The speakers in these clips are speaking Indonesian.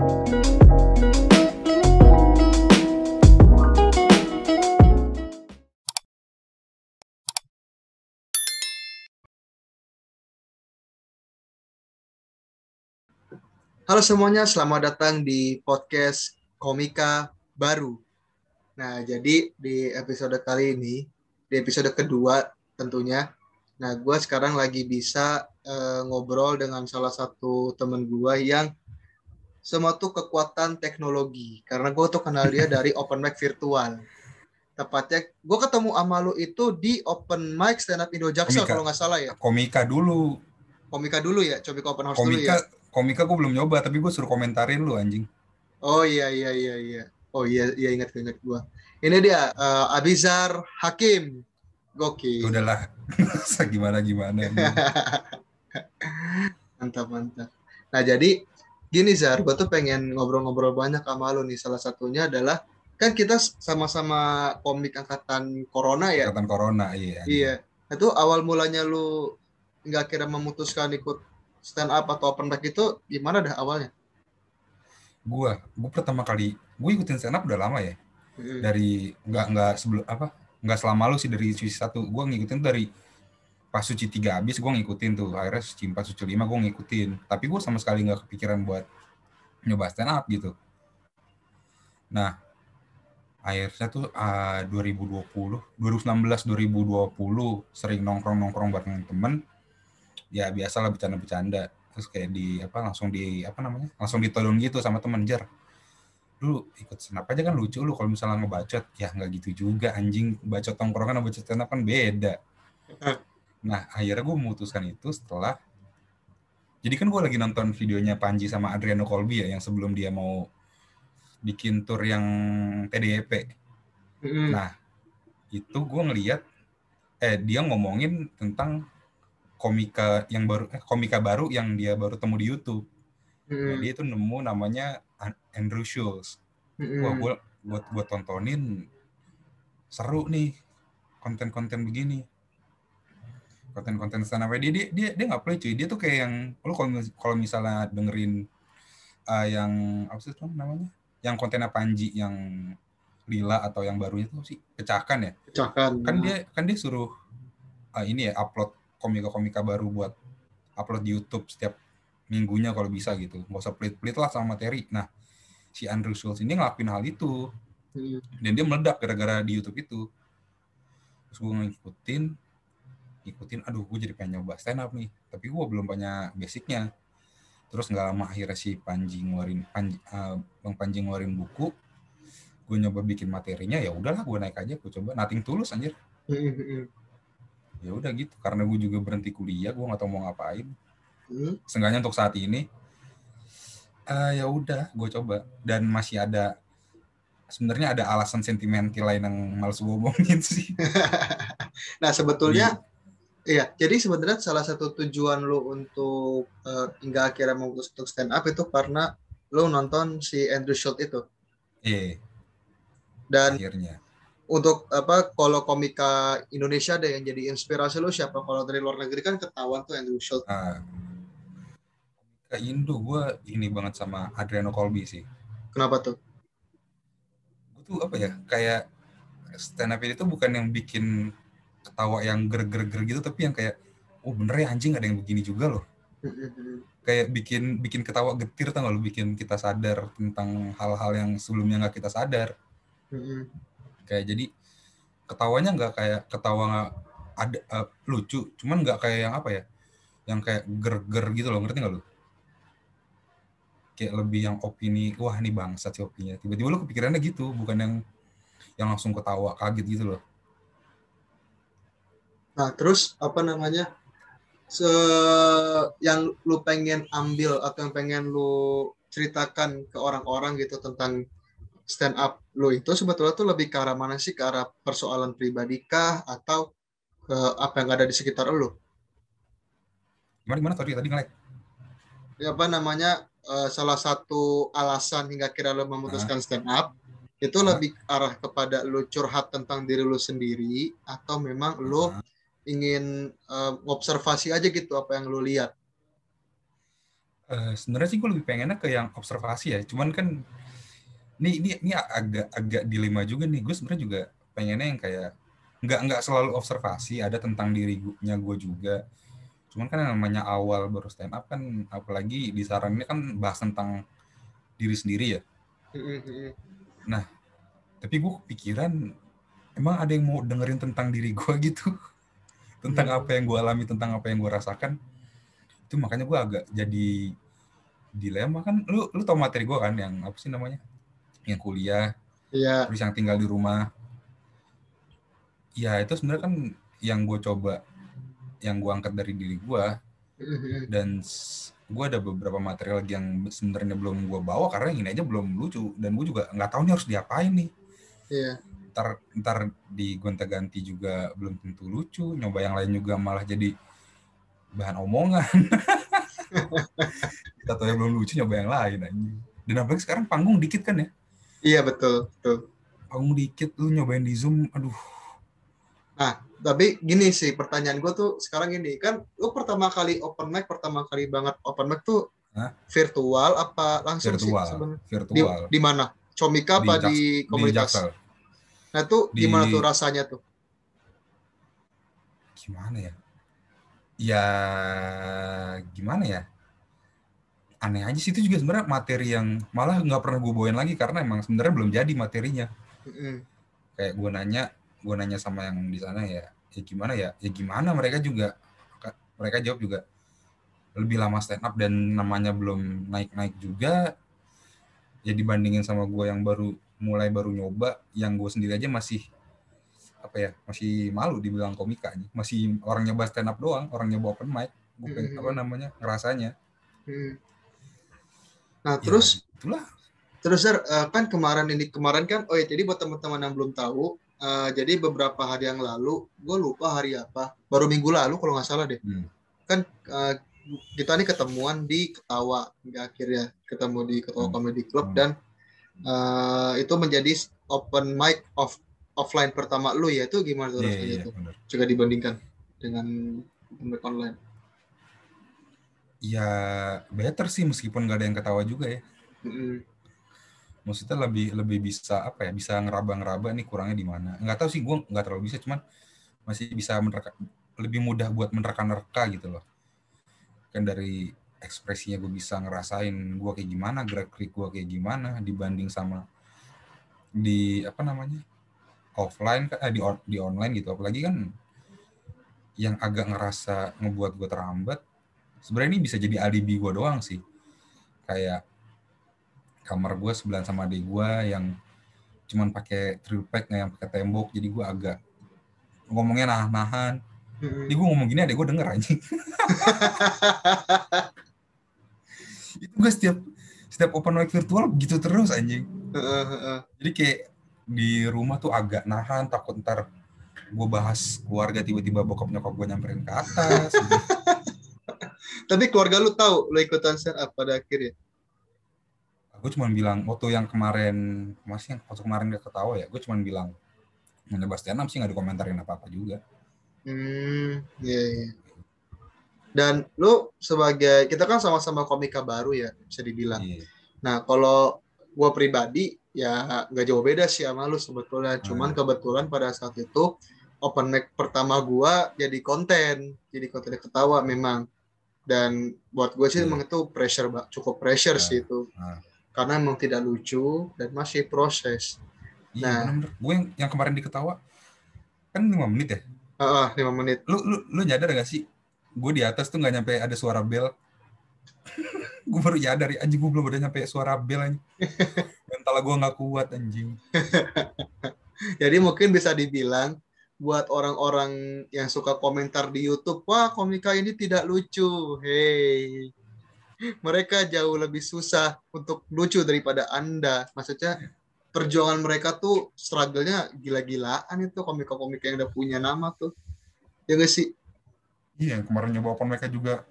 Halo semuanya, selamat datang di podcast Komika Baru. Nah, jadi di episode kali ini, di episode kedua tentunya, nah gue sekarang lagi bisa uh, ngobrol dengan salah satu temen gue yang semua tuh kekuatan teknologi. Karena gue tuh kenal dia dari open mic virtual. Tepatnya, gue ketemu sama lu itu di open mic stand up Indo Jaksel kalau nggak salah ya. Komika dulu. Komika dulu ya, coba open house Komika, dulu ya? Komika gue belum nyoba tapi gue suruh komentarin lu anjing. Oh iya iya iya iya. Oh iya iya ingat ingat gue ini dia uh, Abizar Hakim. Gokil. Udahlah gimana gimana mantap mantap. Nah jadi gini Zar gue tuh pengen ngobrol-ngobrol banyak sama lu nih salah satunya adalah kan kita sama-sama komik angkatan corona ya angkatan corona iya iya itu awal mulanya lu nggak kira memutuskan ikut stand up atau open mic itu gimana dah awalnya? Gua, gua pertama kali gue ikutin stand up udah lama ya. Hmm. Dari nggak nggak sebelum apa? Nggak selama lu sih dari suci satu. Gua ngikutin dari pas suci tiga habis gue ngikutin tuh. Akhirnya suci empat, suci lima gue ngikutin. Tapi gue sama sekali nggak kepikiran buat nyoba stand up gitu. Nah, akhirnya tuh uh, 2020, 2019, 2020 sering nongkrong-nongkrong bareng temen ya biasalah bercanda-bercanda terus kayak di apa langsung di apa namanya langsung ditodong gitu sama temen jar lu ikut senap aja kan lucu lu kalau misalnya ngebacot ya nggak gitu juga anjing bacot tongkrongan sama bacot senap kan beda nah akhirnya gue memutuskan itu setelah jadi kan gue lagi nonton videonya Panji sama Adriano Colby ya yang sebelum dia mau bikin tour yang TDP mm. nah itu gue ngeliat eh dia ngomongin tentang komika yang baru eh, komika baru yang dia baru temu di YouTube. Hmm. Nah, dia itu nemu namanya Andrew Schulz. Hmm. Wah, gua buat buat tontonin seru nih konten-konten begini. Konten-konten stand up dia dia dia dia nggak play cuy. Dia tuh kayak yang lu kalau kalau misalnya dengerin uh, yang apa sih namanya? Yang konten Panji yang Lila atau yang barunya tuh sih pecahkan ya. Pecahkan. Kan dia kan dia suruh uh, ini ya upload komika-komika baru buat upload di YouTube setiap minggunya kalau bisa gitu. Gak usah pelit-pelit lah sama materi. Nah, si Andrew Schultz ini ngelakuin hal itu. Hmm. Dan dia meledak gara-gara di YouTube itu. Terus gue ngikutin, ngikutin, aduh gue jadi pengen nyoba stand up nih. Tapi gue belum banyak basicnya. Terus nggak lama akhirnya si Panji ngeluarin, Panji, uh, Bang Panji ngeluarin buku. Gue nyoba bikin materinya, ya udahlah gue naik aja, gue coba. Nating tulus anjir. Hmm, ya udah gitu karena gue juga berhenti kuliah gue nggak tahu mau ngapain hmm. Seenggaknya untuk saat ini uh, ya udah gue coba dan masih ada sebenarnya ada alasan sentimental lain yang males gue ngomongin sih nah sebetulnya iya jadi sebenarnya salah satu tujuan lo untuk uh, hingga akhirnya memutus untuk stand up itu karena lo nonton si Andrew Schultz itu. Iya. Dan akhirnya. untuk apa kalau komika Indonesia ada yang jadi inspirasi lo siapa? Kalau dari luar negeri kan ketahuan tuh Andrew Schultz. Ah. komika Indo gue ini banget sama Adriano Colby sih. Kenapa tuh? Gue tuh apa ya kayak stand up itu bukan yang bikin ketawa yang ger-ger-ger gitu tapi yang kayak oh bener ya anjing ada yang begini juga loh. Kayak bikin bikin ketawa getir tau gak lo bikin kita sadar tentang hal-hal yang sebelumnya nggak kita sadar. Kayak jadi ketawanya nggak kayak ketawa ada uh, lucu cuman nggak kayak yang apa ya? Yang kayak ger-ger gitu loh ngerti nggak lo kayak lebih yang opini wah ini bangsa sih opininya. Tiba-tiba lo kepikirannya gitu bukan yang yang langsung ketawa kaget gitu loh nah terus apa namanya se yang lu pengen ambil atau yang pengen lu ceritakan ke orang-orang gitu tentang stand up lo itu sebetulnya tuh lebih ke arah mana sih? Ke arah persoalan pribadi kah atau ke apa yang ada di sekitar lo? Gimana gimana tadi tadi ngelek? Ya apa namanya uh, salah satu alasan hingga kira lo memutuskan nah. stand up itu nah. lebih arah kepada lo curhat tentang diri lo sendiri atau memang lo nah. Ingin uh, observasi aja gitu apa yang lo lihat? Uh, sebenarnya sih gue lebih pengennya ke yang observasi ya. Cuman kan ini ini ini agak agak dilema juga nih. Gue sebenarnya juga pengennya yang kayak nggak nggak selalu observasi, ada tentang dirinya gue juga. Cuman kan yang namanya awal baru stand up kan, apalagi di saran ini kan bahas tentang diri sendiri ya. Nah, tapi gue kepikiran emang ada yang mau dengerin tentang diri gue gitu, tentang hmm. apa yang gue alami, tentang apa yang gue rasakan itu makanya gue agak jadi dilema kan lu lu tau materi gue kan yang apa sih namanya yang kuliah iya. terus yang tinggal di rumah ya itu sebenarnya kan yang gue coba yang gue angkat dari diri gue mm-hmm. dan gue ada beberapa material yang sebenarnya belum gue bawa karena ini aja belum lucu dan gue juga nggak tahu nih harus diapain nih iya. Ntar ntar di gonta ganti juga belum tentu lucu nyoba yang lain juga malah jadi bahan omongan. Kita tahu yang belum lucu nyoba yang lain aja. Dan apalagi sekarang panggung dikit kan ya? Iya betul, betul. Panggung dikit lu nyobain di Zoom, aduh. Nah, tapi gini sih pertanyaan gue tuh sekarang gini, kan lu pertama kali open mic, pertama kali banget open mic tuh Hah? virtual apa langsung virtual, sih? Virtual. Di, di mana? Comika apa di, di komunitas? Di Nah, tuh di, gimana tuh rasanya tuh? Gimana ya? ya gimana ya aneh aja sih itu juga sebenarnya materi yang malah nggak pernah gue bawain lagi karena emang sebenarnya belum jadi materinya mm-hmm. kayak gue nanya gue nanya sama yang di sana ya ya gimana ya ya gimana mereka juga mereka jawab juga lebih lama stand up dan namanya belum naik naik juga ya dibandingin sama gue yang baru mulai baru nyoba yang gue sendiri aja masih apa ya masih malu dibilang komika nih masih orang nyoba stand up doang orang nyoba open mic bukan hmm. apa namanya ngerasanya hmm. nah ya, terus itulah terus uh, kan kemarin ini kemarin kan oh ya jadi buat teman-teman yang belum tahu uh, jadi beberapa hari yang lalu gue lupa hari apa baru minggu lalu kalau nggak salah deh hmm. kan uh, kita nih ketemuan di Ketawa akhirnya ketemu di Ketawa hmm. Comedy Club hmm. dan uh, itu menjadi open mic of offline pertama lu ya itu gimana tuh yeah, rasanya yeah, tuh? Bener. Jika dibandingkan dengan pemilik online. Ya better sih meskipun gak ada yang ketawa juga ya. Mm-hmm. Maksudnya lebih lebih bisa apa ya? Bisa ngeraba-ngeraba nih kurangnya di mana? Nggak tahu sih gue nggak terlalu bisa, cuman masih bisa menerka, lebih mudah buat menerka-nerka gitu loh. Kan dari ekspresinya gue bisa ngerasain gue kayak gimana, gerak gerik gue kayak gimana dibanding sama di apa namanya offline eh, di di online gitu. Apalagi kan yang agak ngerasa ngebuat gue terhambat sebenarnya ini bisa jadi alibi gue doang sih. Kayak kamar gue sebelah sama adik gue yang cuman pakai triple pack nggak yang pakai tembok. Jadi gue agak ngomongnya nahan-nahan. Jadi gue ngomong gini adek gue denger aja itu gue setiap setiap open mic virtual gitu terus anjing jadi kayak di rumah tuh agak nahan takut ntar gue bahas keluarga tiba-tiba bokap nyokap gue nyamperin ke atas gitu. tapi keluarga lu tahu lu ikutan stand up pada akhirnya gue cuma bilang waktu yang kemarin masih yang waktu kemarin dia ketawa ya gue cuma bilang nyoba stand up sih nggak dikomentarin apa apa juga hmm iya, iya. Dan lu sebagai kita kan sama-sama komika baru ya bisa dibilang yeah. nah kalau gue pribadi ya nggak jauh beda sih sama lu sebetulnya. Cuman hmm. kebetulan pada saat itu open mic pertama gua jadi konten, jadi konten ketawa memang. Dan buat gue sih hmm. emang itu pressure, cukup pressure hmm. sih itu. Hmm. Karena emang tidak lucu dan masih proses. Iya, nah, bener -bener. gue yang, yang kemarin diketawa kan lima menit ya? Uh, lima menit. Lu, lu, lu nyadar gak sih? Gue di atas tuh nggak nyampe ada suara bel. gue baru nyadar anjing gue belum ada nyampe suara bel anjing. mental gue nggak kuat anjing. Jadi mungkin bisa dibilang buat orang-orang yang suka komentar di YouTube, wah komika ini tidak lucu. Hey, mereka jauh lebih susah untuk lucu daripada Anda. Maksudnya perjuangan mereka tuh struggle-nya gila-gilaan itu komika-komika yang udah punya nama tuh. Ya gak sih? Iya, kemarin nyoba open mereka juga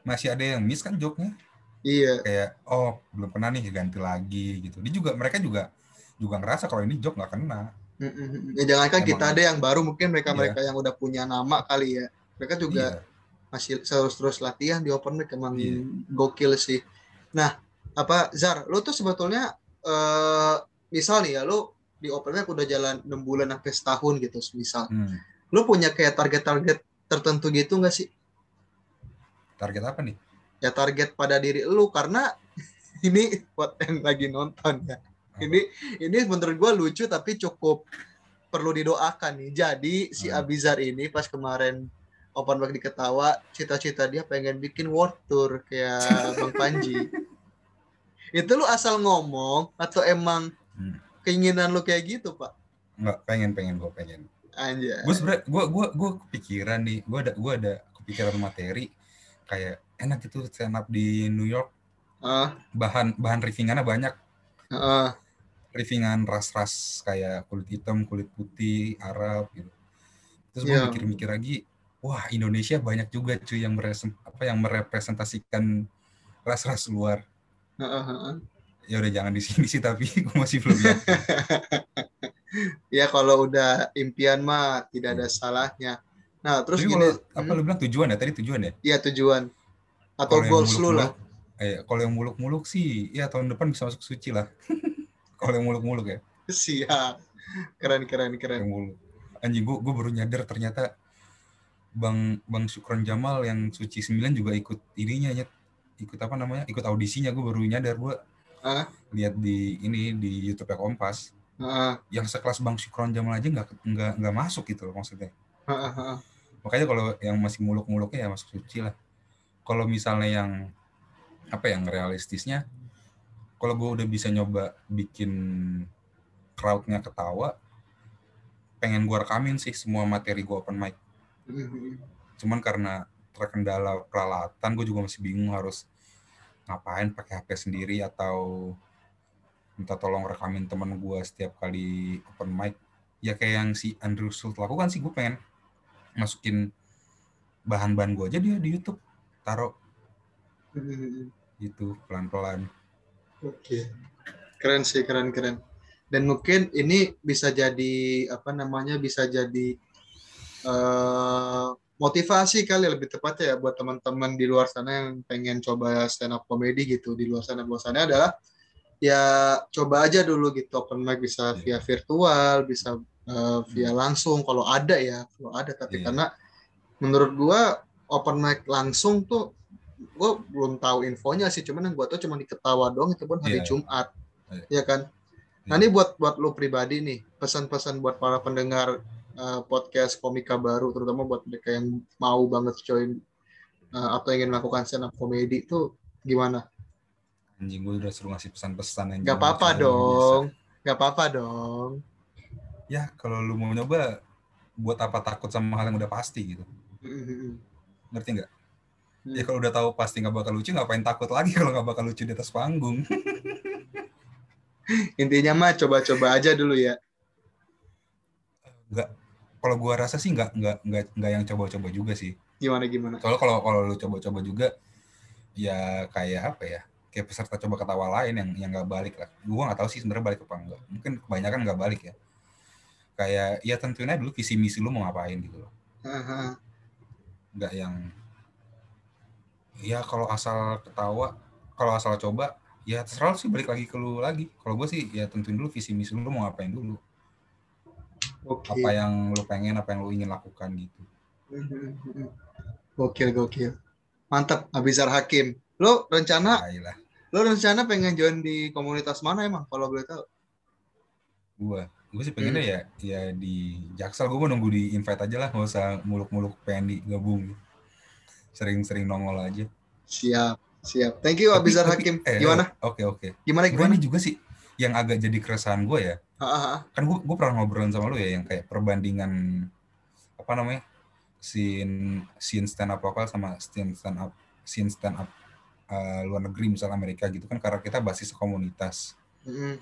masih ada yang miss kan joknya. Iya. Kayak oh belum kena nih ganti lagi gitu. Dia juga mereka juga juga ngerasa kalau ini joke nggak kena. Ya jangan kan kita ada yang baru mungkin mereka-mereka iya. yang udah punya nama kali ya. Mereka juga iya. masih terus terus latihan di open mic emang Iya. gokil sih. Nah, apa Zar, lu tuh sebetulnya eh misal nih ya lu di open mic udah jalan 6 bulan sampai setahun gitu misal. Hmm. Lu punya kayak target-target tertentu gitu nggak sih? Target apa nih? Ya target pada diri lu karena ini buat yang lagi nonton ya. Ini ini menurut gua lucu tapi cukup perlu didoakan nih. Jadi si Hmm. Abizar ini pas kemarin open mic di Ketawa, cita-cita dia pengen bikin world tour kayak Bang Panji. Itu lu asal ngomong atau emang Hmm. keinginan lu kayak gitu, Pak? Nggak, pengen, pengen, gue pengen. Anjay. Gue sebenernya, gue gua, gua kepikiran nih, gue ada, gua ada kepikiran materi kayak enak gitu stand up di New York. Ah, Bahan bahan riffingannya banyak. ah, Riffingan ras-ras kayak kulit hitam, kulit putih, Arab gitu. Terus gue Iya. mikir-mikir lagi, wah Indonesia banyak juga cuy yang apa yang merepresentasikan ras-ras luar. ah, ah. Ya udah jangan di sini sih tapi gue masih belum yakin. Ya kalau udah impian mah tidak ada salahnya. Nah, terus Tapi gini, kalau apa hmm, lu bilang tujuan ya? Tadi tujuan ya? ya tujuan atau yang goals lu lah. Eh, kalau yang muluk-muluk sih, ya tahun depan bisa masuk suci lah. kalau yang muluk-muluk ya, Siap. Keren keren keren. yang muluk. Anjing, gue, gue baru nyadar ternyata Bang Bang Syukron Jamal yang suci 9 juga ikut ininya Nyet. ikut apa namanya? Ikut audisinya gue baru nyadar gue Ah, lihat di ini di YouTube Kompas ah, yang sekelas Bang Syukron Jamal aja nggak nggak nggak masuk gitu loh maksudnya. ah, ah. Makanya kalau yang masih muluk-muluknya ya masuk suci lah. Kalau misalnya yang apa yang realistisnya, kalau gue udah bisa nyoba bikin crowdnya ketawa, pengen gue rekamin sih semua materi gue open mic. Mhm. Cuman karena terkendala peralatan, gue juga masih bingung harus ngapain pakai HP sendiri atau minta tolong rekamin teman gue setiap kali open mic. Ya kayak yang si Andrew Schultz lakukan sih, gue pengen masukin bahan-bahan gue aja dia di YouTube, taruh gitu pelan-pelan. Oke. Keren sih, keren keren. Dan mungkin ini bisa jadi apa namanya? Bisa jadi eh, motivasi kali lebih tepatnya ya buat teman-teman di luar sana yang pengen coba stand up comedy gitu di luar sana. Bahwasannya adalah ya coba aja dulu gitu open mic bisa Iya. via virtual, bisa eh, via langsung kalau ada ya, kalau ada tapi Iya. karena menurut gua open mic langsung tuh gue belum tahu infonya sih cuman yang gue tahu cuma diketawa doang itu pun hari Iya. Jumat Iya. ya kan nah ini buat buat lu pribadi nih pesan-pesan buat para pendengar eh, podcast komika baru terutama buat mereka yang mau banget join eh, atau ingin melakukan stand up comedy itu gimana Anjing gue udah suruh ngasih pesan-pesan anjing. nggak apa-apa dong bisa. nggak apa-apa dong Ya kalau lu mau nyoba, buat apa takut sama hal yang udah pasti gitu. Ngerti nggak? Hmm. Ya kalau udah tahu pasti nggak bakal lucu, ngapain takut lagi kalau nggak bakal lucu di atas panggung? intinya mah coba-coba aja dulu ya Nggak. Kalau gua rasa sih nggak nggak nggak nggak yang coba-coba juga sih. gimana gimana Soalnya kalau kalau lu coba-coba juga, ya kayak apa ya? Kayak peserta coba ketawa lain yang yang nggak balik lah. Gua nggak tahu sih sebenarnya balik apa enggak. Mungkin kebanyakan nggak balik ya. Kayak ya tentuin aja dulu visi misi lu mau ngapain gitu loh. Nggak yang ya kalau asal ketawa kalau asal coba ya terserah sih balik lagi ke lu lagi kalau gue sih ya tentuin dulu visi misi lu mau ngapain dulu oke apa yang lu pengen apa yang lu ingin lakukan gitu Gokil, gokil. Mantap, Abizar Hakim. Lo rencana, lah lo rencana pengen join di komunitas mana emang kalau boleh tahu? gue gue sih pengennya ya ya di jaksel gue mau nunggu di invite aja lah nggak usah muluk-muluk pengen digabung sering-sering nongol aja Siap, siap. Thank you Abizar Hakim. eh, Gimana? oke oke Gimana Sebenarnya gimana? ini juga sih yang agak jadi keresahan gue ya Ah, ah, ah. kan gue gue pernah ngobrolin sama lu ya yang kayak perbandingan apa namanya scene scene stand up lokal sama scene stand up scene stand up uh, luar negeri misal Amerika gitu kan karena kita basis komunitas Mm-mm.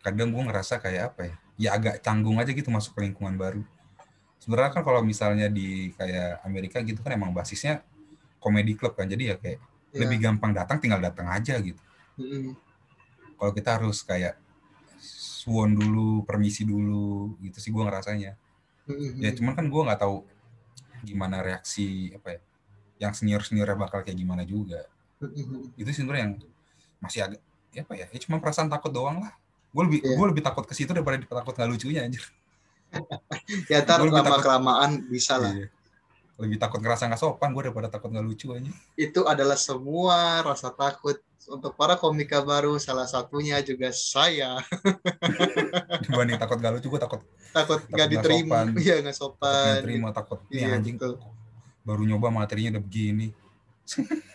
kadang gue ngerasa kayak apa ya ya agak canggung aja gitu masuk ke lingkungan baru sebenarnya kan kalau misalnya di kayak Amerika gitu kan emang basisnya komedi club kan jadi ya kayak Ya. lebih gampang datang tinggal datang aja gitu Mm-mm. kalau kita harus kayak suwon dulu permisi dulu gitu sih gue ngerasanya Mm-mm. ya cuman kan gue nggak tahu gimana reaksi apa ya yang senior seniornya bakal kayak gimana juga itu sebenarnya yang masih agak ya apa ya, ya cuma perasaan takut doang lah. Gue lebih yeah. gue lebih takut ke situ daripada takut nggak lucunya anjir. Ya ntar lama kelamaan bisa lah. Iya. lebih takut ngerasa nggak sopan gue daripada takut nggak lucu aja itu adalah semua rasa takut. Untuk para komika baru salah satunya juga saya. Dibanding takut gak lucu gue takut takut nggak diterima. iya nggak sopan. takut. Terima takut iya, anjing. baru nyoba materinya udah begini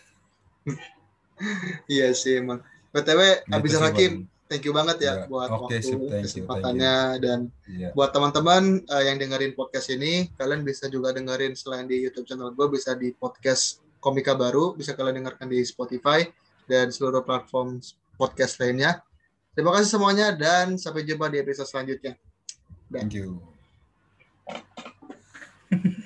iya sih emang btw Abizar Hakim thank you banget ya, ya. buat okay, waktu sip, thank kesempatannya you, dan yeah. buat teman-teman uh, yang dengerin podcast ini kalian bisa juga dengerin selain di YouTube channel gue bisa di podcast komika baru bisa kalian dengarkan di Spotify dan seluruh platform podcast lainnya. Terima kasih semuanya dan sampai jumpa di episode selanjutnya. Thank you.